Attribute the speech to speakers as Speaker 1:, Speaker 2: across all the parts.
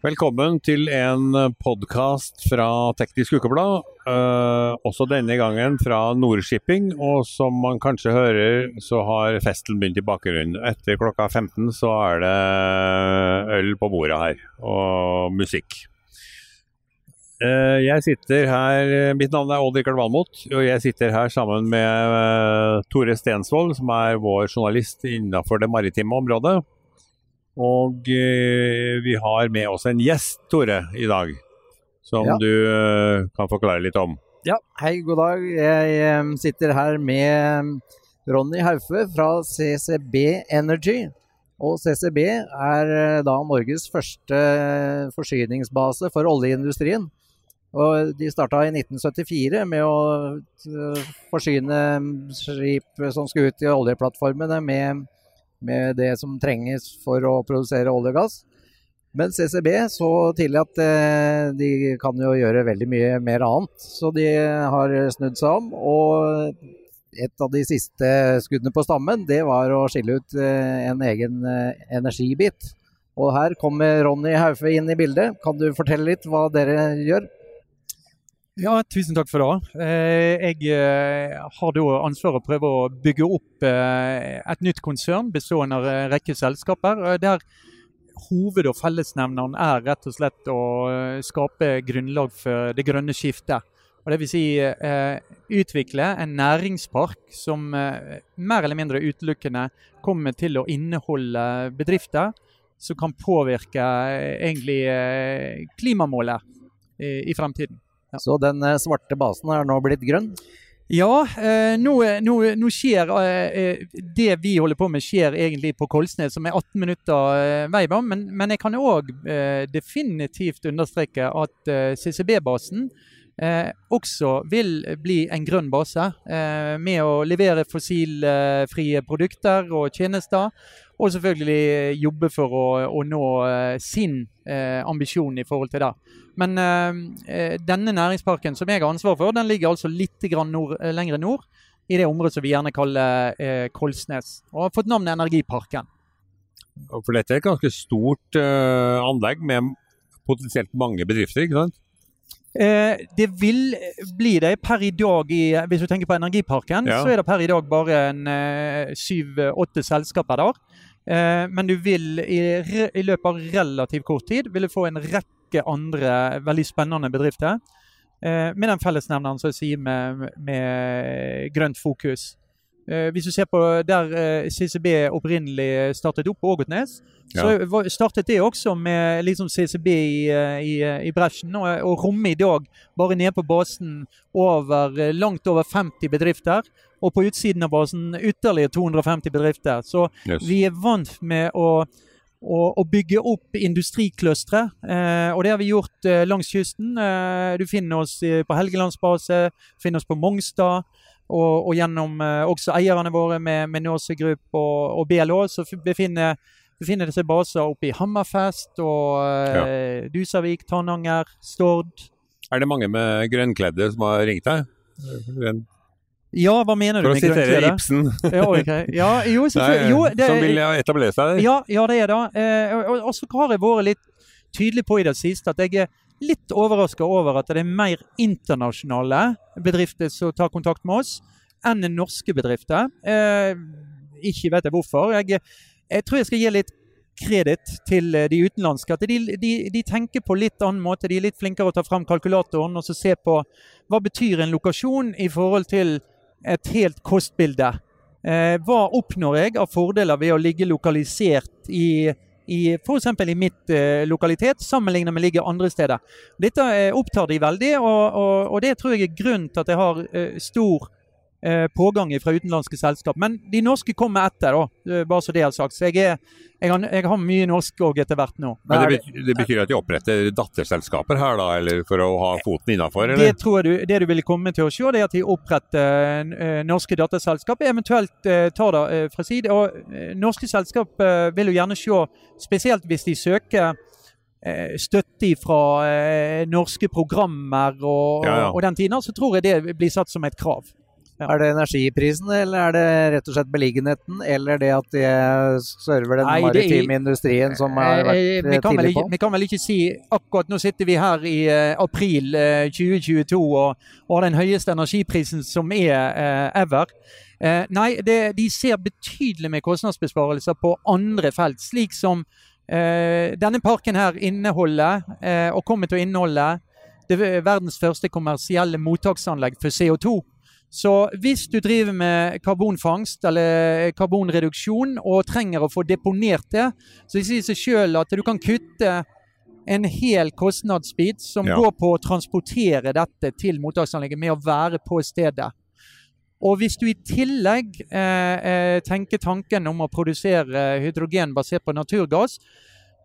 Speaker 1: Velkommen til en podkast fra Teknisk Ukeblad. Uh, også denne gangen fra Nordshipping. Og som man kanskje hører, så har festen begynt i bakgrunnen. Etter klokka 15 så er det øl på bordet her, og musikk. Uh, jeg sitter her Mitt navn er Odd-Rikard Valmot, og jeg sitter her sammen med uh, Tore Stensvold, som er vår journalist innenfor det maritime området. Og eh, vi har med oss en gjest, Tore, i dag. Som ja. du eh, kan forklare litt om.
Speaker 2: Ja, hei, god dag. Jeg eh, sitter her med Ronny Haufe fra CCB Energy. Og CCB er eh, da Norges første forsyningsbase for oljeindustrien. Og de starta i 1974 med å eh, forsyne skip som skulle ut i oljeplattformene med med det som trenges for å produsere olje og gass. Men CCB så tidlig at eh, de kan jo gjøre veldig mye mer annet, så de har snudd seg om. Og et av de siste skuddene på stammen, det var å skille ut eh, en egen energibit. Og her kommer Ronny Haufe inn i bildet. Kan du fortelle litt hva dere gjør?
Speaker 3: Ja, tusen takk for det. Eh, jeg eh, har da ansvaret å prøve å bygge opp eh, et nytt konsern bestående av en rekke selskaper. der Hoved- og fellesnevneren er rett og slett å skape grunnlag for det grønne skiftet. Og Dvs. Si, utvikle en næringspark som mer eller mindre utelukkende kommer til å inneholde bedrifter som kan påvirke egentlig klimamålet i fremtiden.
Speaker 2: Ja. Så den eh, svarte basen er nå blitt grønn?
Speaker 3: Ja, eh, nå, nå, nå, skjer eh, det vi holder på med, skjer egentlig på Kolsnes, som er 18 minutter eh, vei. Men, men jeg kan òg eh, definitivt understreke at eh, CCB-basen også vil bli en grønn base. med å levere fossilfrie produkter og tjenester. Og selvfølgelig jobbe for å, å nå sin ambisjon i forhold til det. Men eh, denne næringsparken som jeg har ansvar for, den ligger altså litt nord, eh, lenger nord. I det området som vi gjerne kaller eh, Kolsnes. Og har fått navnet Energiparken.
Speaker 1: For dette er et ganske stort eh, anlegg med potensielt mange bedrifter, ikke sant?
Speaker 3: Eh, det vil bli det per i dag i, Hvis du tenker på Energiparken, ja. så er det per i dag bare syv-åtte selskaper der. Eh, men du vil i, i, løpet av relativt kort tid vil du få en rekke andre veldig spennende bedrifter. Eh, med den fellesnevneren som jeg sier med, med grønt fokus. Eh, hvis du ser på der eh, CCB opprinnelig startet opp på Ågotnes, ja. så startet det også med liksom CCB i, i, i bresjen. Og, og rommet i dag, bare nede på basen, over, langt over 50 bedrifter. Og på utsiden av basen ytterligere 250 bedrifter. Så yes. vi er vant med å og, og bygge opp industrikløstre. Eh, og det har vi gjort eh, langs kysten. Eh, du finner oss på Helgelandsbase, finner oss på Mongstad. Og, og gjennom eh, også eierne våre med, med Nåse Group og, og BLÅ, så befinner, befinner det seg baser oppe i Hammerfest og ja. Eh, Dusavik, Tananger, Stord.
Speaker 1: Er det mange med grønnkledde som har ringt deg?
Speaker 3: Ja, hva mener du
Speaker 1: med grønt klede? For å sitere
Speaker 3: Ibsen. ja, okay. ja, jo,
Speaker 1: jo, det, som vil etablere seg.
Speaker 3: Ja, ja, det er det. Eh, og, og, så har jeg vært litt tydelig på i det siste at jeg er litt overraska over at det er mer internasjonale bedrifter som tar kontakt med oss, enn norske bedrifter. Eh, ikke vet jeg hvorfor. Jeg, jeg, tror jeg skal gi litt kreditt til de utenlandske. At de, de, de, tenker på litt annen måte. De er litt flinkere å ta fram kalkulatoren og så se på hva betyr en lokasjon i forhold til et helt kostbilde. Eh, hva oppnår jeg av fordeler ved å ligge lokalisert i, i f.eks. i mitt eh, lokalitet, sammenlignet med å ligge andre steder. Dette eh, opptar de veldig, og, og, og, det tror jeg er grunnen til at jeg har eh, stor pågang fra utenlandske selskap. Men de norske kommer etter, da, eh, bare så det er sagt. Så jeg, er, jeg, har, jeg har, mye norsk òg etter hvert nå.
Speaker 1: Men det betyr, det betyr, at de oppretter datterselskaper her, da, eller for å ha foten innafor?
Speaker 3: Det tror jeg du, det du vil komme til å se, det er at de oppretter uh, norske datterselskap, eventuelt tar det fra side. Og norske selskap vil jo gjerne se, spesielt hvis de søker eh, støtte fra eh, norske programmer og, ja, ja. og, den tiden, så tror jeg det blir satt som et krav.
Speaker 2: Er det energiprisen, eller er det rett og slett beliggenheten, eller det at de server den Nei, maritime industrien som har vært eh, vi
Speaker 3: kan,
Speaker 2: tidlig
Speaker 3: på? Vi kan vel ikke si akkurat Nå sitter vi her i uh, april uh, 2022 og, og, har den høyeste energiprisen som er ever. nei, det, de ser betydelig med kostnadsbesparelser på andre felt, slik som denne parken her inneholder, og kommer til å inneholde, det verdens første kommersielle mottaksanlegg for CO2. Så hvis du driver med karbonfangst eller karbonreduksjon og trenger å få deponert det, så det sier seg sjøl at du kan kutte en hel kostnadsbit som ja. går på å transportere dette til mottaksanlegget med å være på stedet. Og hvis du i tillegg eh, eh tenker tanken om å produsere hydrogen basert på naturgass,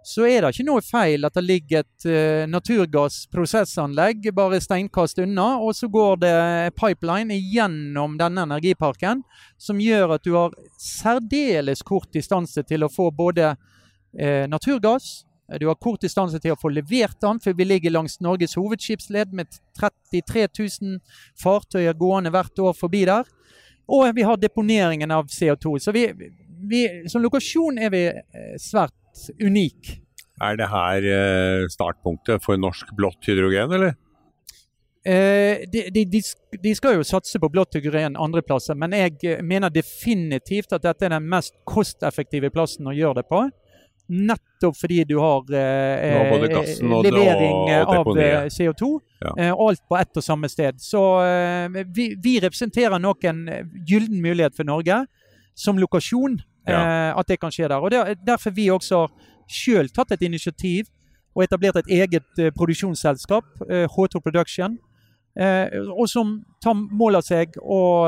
Speaker 3: så er det ikke noe feil at det ligger et uh, naturgassprosessanlegg bare steinkast unna, og så går det pipeline gjennom denne energiparken som gjør at du har særdeles kort distanse til å få både uh, naturgass du har kort distanse til å få levert den, for vi ligger langs Norges hovedskipsled med 33 000 fartøyer gående hvert år forbi der. Og vi har deponeringen av CO2. Så vi, vi, som lokasjon er vi eh, svært unik.
Speaker 1: Er det her eh, startpunktet for norsk blått hydrogen, eller?
Speaker 3: Eh, de, de, de, skal jo satse på blått hydrogen andre plasser, men jeg eh, mener definitivt at dette er den mest kosteffektive plassen å gjøre det på. Nettopp fordi du har eh, levering av CO2. Ja. Eh, alt på ett og samme sted. Så vi, vi, representerer nok en gyllen mulighet for Norge som lokasjon ja. Eh, at det kan skje der. Og det er Derfor vi også sjøl tatt et initiativ og etablert et eget uh, produksjonsselskap, eh, H2 Production, uh, og som tar mål av seg å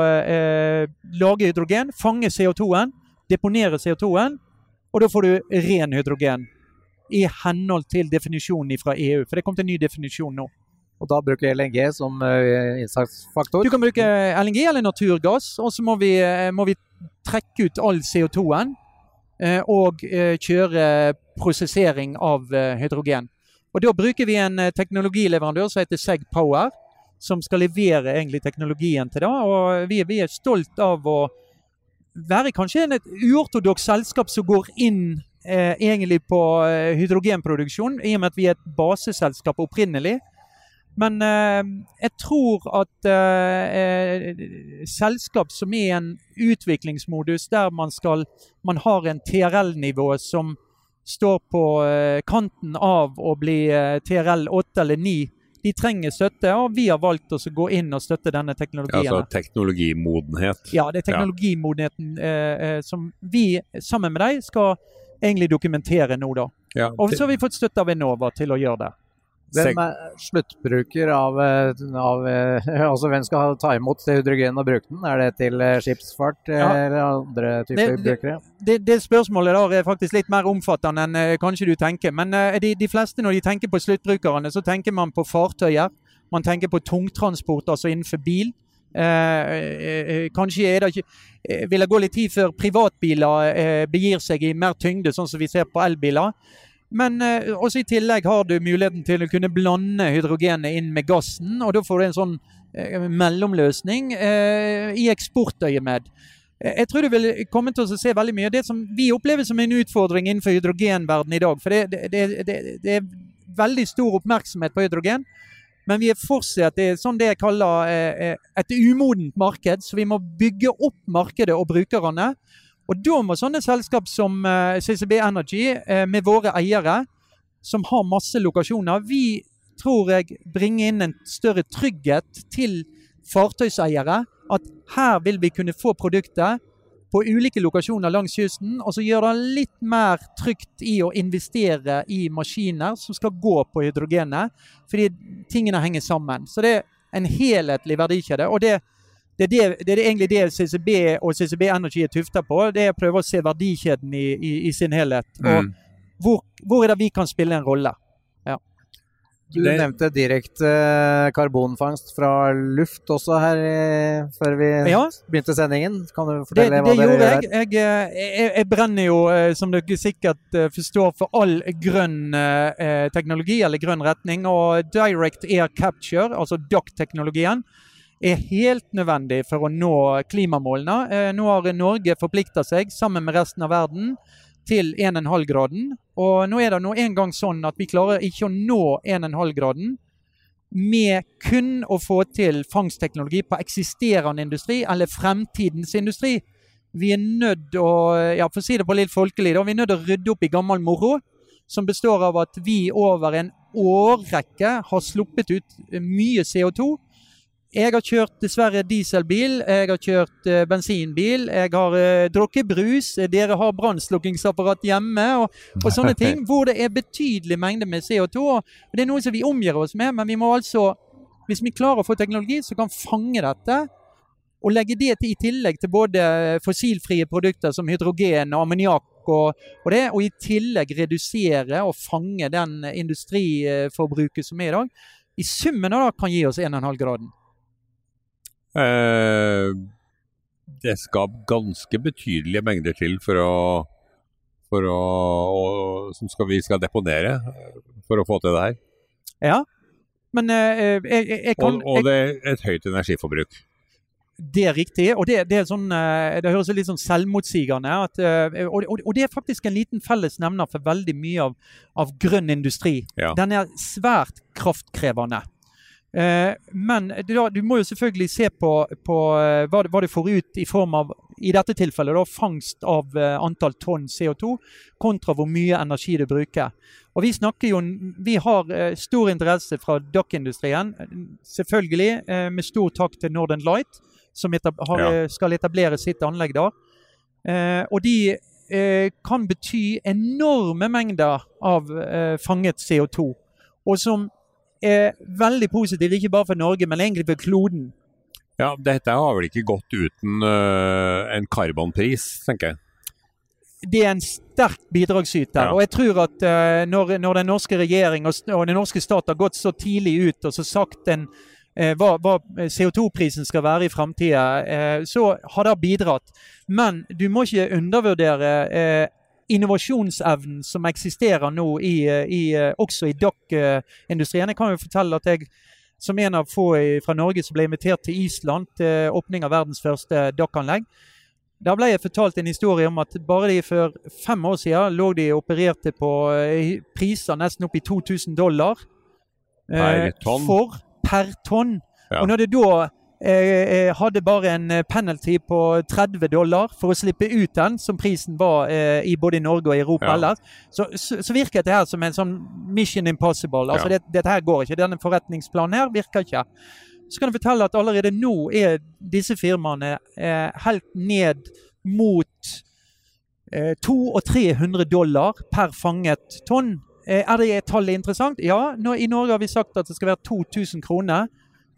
Speaker 3: lage hydrogen, fange CO2-en, deponere CO2-en, og da får du ren hydrogen. I henhold til definisjonen fra EU, for det kom til en ny definisjon nå.
Speaker 2: Og da bruker LNG som uh, innsatsfaktor?
Speaker 3: Du kan bruke LNG eller naturgass, og så må vi, må vi trekke ut all CO2-en uh, og kjøre prosessering av hydrogen. Og Da bruker vi en teknologileverandør som heter Seg Power, som skal levere egentlig teknologien til det. Og vi, vi er stolt av å være kanskje et uortodoks selskap som går inn eh, egentlig på hydrogenproduksjon, i og med at vi er et baseselskap opprinnelig. Men eh, jeg tror at eh, eh, selskap som er i en utviklingsmodus der man, skal, man har en TRL-nivå som står på eh, kanten av å bli TRL 8 eller 9, de trenger støtte, og vi har valgt å gå inn og støtte denne teknologien.
Speaker 1: Ja, altså teknologimodenhet?
Speaker 3: Ja, det er teknologimodenheten eh, som vi sammen med deg skal egentlig dokumentere nå, da. Ja, og så har vi fått støtte av Enova til å gjøre det.
Speaker 2: Hvem er sluttbruker av, eh, av eh, Altså hvem skal ta imot det hydrogen og bruke den? Er det til eh, skipsfart ja. eller andre typer det, brukere?
Speaker 3: Det, det, spørsmålet der er faktisk litt mer omfattende enn kanskje du tenker. Men de, de, fleste når de tenker på sluttbrukerne, så tenker man på fartøyer. Man tenker på tungtransport, altså innenfor bil. Eh, kanskje er det ikke Vil det gå litt tid før privatbiler eh, begir seg i mer tyngde, sånn som vi ser på elbiler? Men eh, også i tillegg har du muligheten til å kunne blande hydrogenet inn med gassen. Og da får du en sånn eh, mellomløsning eh, i eksportøyemed. Eh, jeg tror du vil komme til å se veldig mye av det som vi opplever som en utfordring innenfor hydrogenverdenen i dag. For det, det, det, det, er veldig stor oppmerksomhet på hydrogen. Men vi er fortsatt det er sånn det jeg kaller eh, eh, et umodent marked. Så vi må bygge opp markedet og brukerne. Og da må sånne selskap som eh, CCB Energy, uh, med våre eiere, som har masse lokasjoner, vi tror jeg bringer inn en større trygghet til fartøyseiere. At her vil vi kunne få produktet på ulike lokasjoner langs kysten, og så gjør det litt mer trygt i å investere i maskiner som skal gå på hydrogenet, fordi tingene henger sammen. Så det er en helhetlig verdikjede. og det det er, det, det er, egentlig det CCB og CCB Energy er tufta på. Det er å prøve å se verdikjeden i, i, i sin helhet. Og mm. hvor, hvor, er det vi kan spille en rolle? Ja.
Speaker 2: Du det, nevnte direkte karbonfangst fra luft også her før vi ja. begynte sendingen. Kan du fortelle det,
Speaker 3: hva dere gjør? Jeg. Jeg, jeg, jeg, brenner jo, som dere sikkert forstår, for all grønn eh, teknologi eller grønn retning. Og direct air capture, altså DOC-teknologien, er helt nødvendig for å nå klimamålene. Eh, nå har Norge forplikta seg, sammen med resten av verden, til 1,5-graden. Og nå er det nå en gang sånn at vi klarer ikke å nå 1,5-graden med kun å få til fangstteknologi på eksisterende industri eller fremtidens industri. Vi er nødt å ja, for å si det på litt folkelig, da, vi er nødt å rydde opp i gammel moro. Som består av at vi over en årrekke har sluppet ut mye CO2 jeg har kjørt dessverre dieselbil, jeg har kjørt uh, bensinbil, jeg har uh, drukket brus. Dere har brannslukkingsapparat hjemme og, og, sånne ting. Hvor det er betydelig mengde med CO2. og Det er noe som vi omgir oss med, men vi må altså, hvis vi klarer å få teknologi som kan fange dette, og legge det til, i tillegg til både fossilfrie produkter som hydrogen og ammoniakk og, og, det, og i tillegg redusere og fange den industriforbruket som er i dag, i summen av det kan gi oss 1,5-graden.
Speaker 1: Eh, det skal ganske betydelige mengder til for å, for å og, som skal, vi skal deponere for å få til det her.
Speaker 3: Ja, men eh, jeg, jeg, kan
Speaker 1: Og, og det er et høyt energiforbruk.
Speaker 3: Det er riktig. og Det, det, er sånn, eh, det høres litt sånn selvmotsigende ut. Og, og, og, det er faktisk en liten fellesnevner for veldig mye av, av grønn industri. Ja. Den er svært kraftkrevende. Eh, men du må jo selvfølgelig se på, på eh, hva, hva, du får ut i form av i dette tilfellet da, fangst av uh, antall tonn CO2 kontra hvor mye energi du bruker. Og Vi snakker jo, vi har stor interesse fra dokkindustrien, selvfølgelig med stor takk til Northern Light, som har, skal etablere sitt anlegg der. og de kan bety enorme mengder av fanget CO2. Og som er veldig positiv, ikke bare for Norge, men egentlig for kloden.
Speaker 1: Ja, Dette har vel ikke gått uten uh, en karbonpris, tenker jeg.
Speaker 3: Det er en sterk bidragsyter. Ja. Og jeg tror at uh, når, når, den norske regjering og, og, den norske stat har gått så tidlig ut og så sagt en, uh, hva, hva CO2-prisen skal være i framtida, så har det bidratt. Men du må ikke undervurdere innovasjonsevnen som eksisterer nå i, eh, i, eh, også i dokkindustrien. Jeg kan jo fortelle at jeg som en av få fra Norge som ble invitert til Island til åpning av verdens første dokkanlegg. Da ble jeg fortalt en historie om at bare de for fem år siden lå de opererte på eh, priser nesten opp i 2000 dollar
Speaker 1: per tonn.
Speaker 3: for per tonn. Ja. Og når det da jeg hadde bare en eh, penalty på 30 dollar for å slippe ut den, som prisen var eh, i både Norge og Europa ja. ellers. Så, så, så, virker dette her som en sånn mission impossible. Altså, ja. det, dette her går ikke. Denne forretningsplanen her virker ikke. Så kan jeg fortelle at allerede nå er disse firmaene eh, helt ned mot eh, 200 og 300 dollar per fanget tonn. Eh, er det tallet interessant? Ja. Nå, I Norge har vi sagt at det skal være 2000 kroner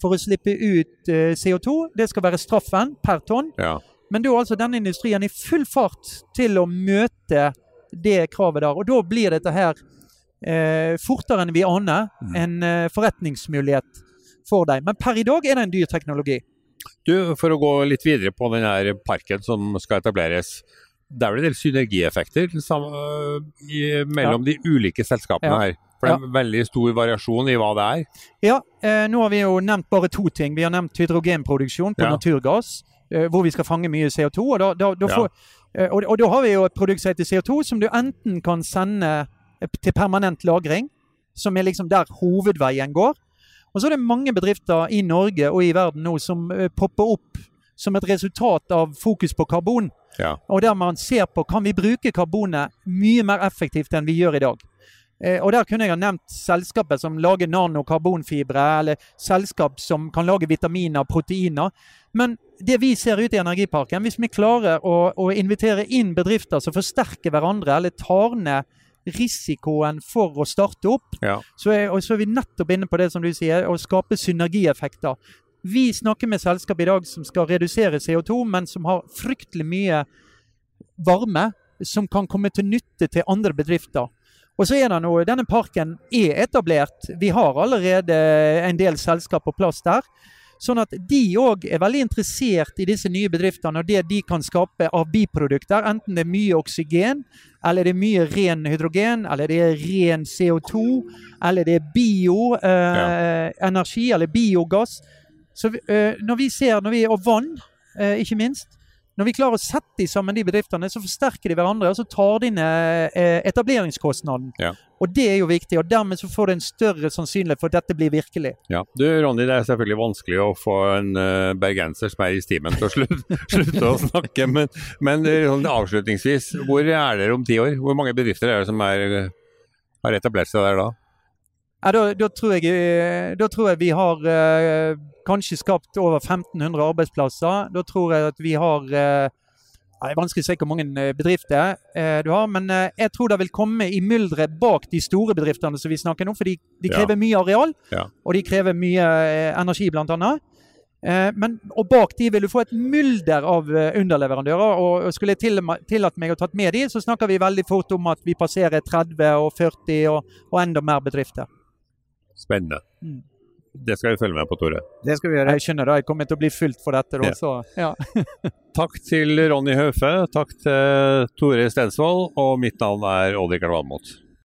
Speaker 3: for å slippe ut eh, CO2. Det skal være straffen per tonn.
Speaker 1: Ja.
Speaker 3: Men da er altså denne industrien i full fart til å møte det kravet der. Og da blir dette her eh, fortere enn vi aner mm. en eh, forretningsmulighet for deg. Men per i dag er det en dyr teknologi.
Speaker 1: Du, For å gå litt videre på denne parken som skal etableres. Det er vel en del synergieffekter mellom ja. de ulike selskapene ja. her? For det er ja. veldig stor variasjon i hva det er?
Speaker 3: Ja, eh, nå har vi jo nevnt bare to ting. Vi har nevnt hydrogenproduksjon på ja. naturgass, eh, hvor vi skal fange mye CO2. Og da, da, da, får, eh, og, og da, har vi jo et produkt som heter CO2, som du enten kan sende eh, til permanent lagring, som er liksom der hovedveien går. Og så er det mange bedrifter i Norge og i verden nå som eh, popper opp som et resultat av fokus på karbon.
Speaker 1: Ja.
Speaker 3: Og der man ser på kan vi bruke karbonet mye mer effektivt enn vi gjør i dag. Eh, og Der kunne jeg ha nevnt selskaper som lager nanokarbonfibre, eller selskap som kan lage vitaminer proteiner. Men det vi ser ut i Energiparken, hvis vi klarer å, å invitere inn bedrifter som forsterker hverandre, eller tar ned risikoen for å starte opp,
Speaker 1: ja.
Speaker 3: så, er, så, er, vi nettopp inne på det som du sier, å skape synergieffekter. Vi snakker med selskap i dag som skal redusere CO2, men som har fryktelig mye varme som kan komme til nytte til andre bedrifter. Og så er det noe, Denne parken er etablert. Vi har allerede en del selskap på plass der. Sånn at de òg er veldig interessert i disse nye bedriftene og det de kan skape av biprodukter. Enten det er mye oksygen, eller det er mye ren hydrogen, eller det er ren CO2, eller det er bioenergi, eh, ja. eller biogass. Så eh, når vi ser, når vi, Og vann, eh, ikke minst. Når vi klarer å sette sammen de bedriftene, så forsterker de hverandre. Og så tar de ned eh, etableringskostnaden. Ja. Og det er jo viktig. og Dermed så får du en større sannsynlighet for at dette blir virkelig.
Speaker 1: Ja, du Ronny, Det er selvfølgelig vanskelig å få en uh, bergenser som er i stimen til å slutte, slutte å snakke. Men, men sånn avslutningsvis, hvor er dere om ti år? Hvor mange bedrifter er det som er, har etablert seg der da?
Speaker 3: Ja, da, da, tror jeg, eh, da, tror jeg, vi har eh, kanskje skapt over 1500 arbeidsplasser. Da tror jeg at vi har eh, Det er vanskelig å si hvor mange eh, bedrifter eh, du har, men eh, jeg tror det vil komme i mylderet bak de store bedriftene som vi snakker om. For de, de krever ja. mye areal, ja. og de krever mye energi, bl.a. Men, og bak de vil du få et mylder av underleverandører. og Skulle jeg tillatt meg å tatt med de, så snakker vi veldig fort om at vi passerer 30 og 40 og, og enda mer bedrifter.
Speaker 1: Spennende. Mm. Det skal vi følge med på, Tore.
Speaker 2: Det skal vi gjøre.
Speaker 3: Jeg skjønner det. Jeg kommer til å bli fulgt for dette. Også. Ja.
Speaker 1: takk til Ronny Høfe, takk til Tore Stensvold, og mitt navn er Odd Rikard Valmot.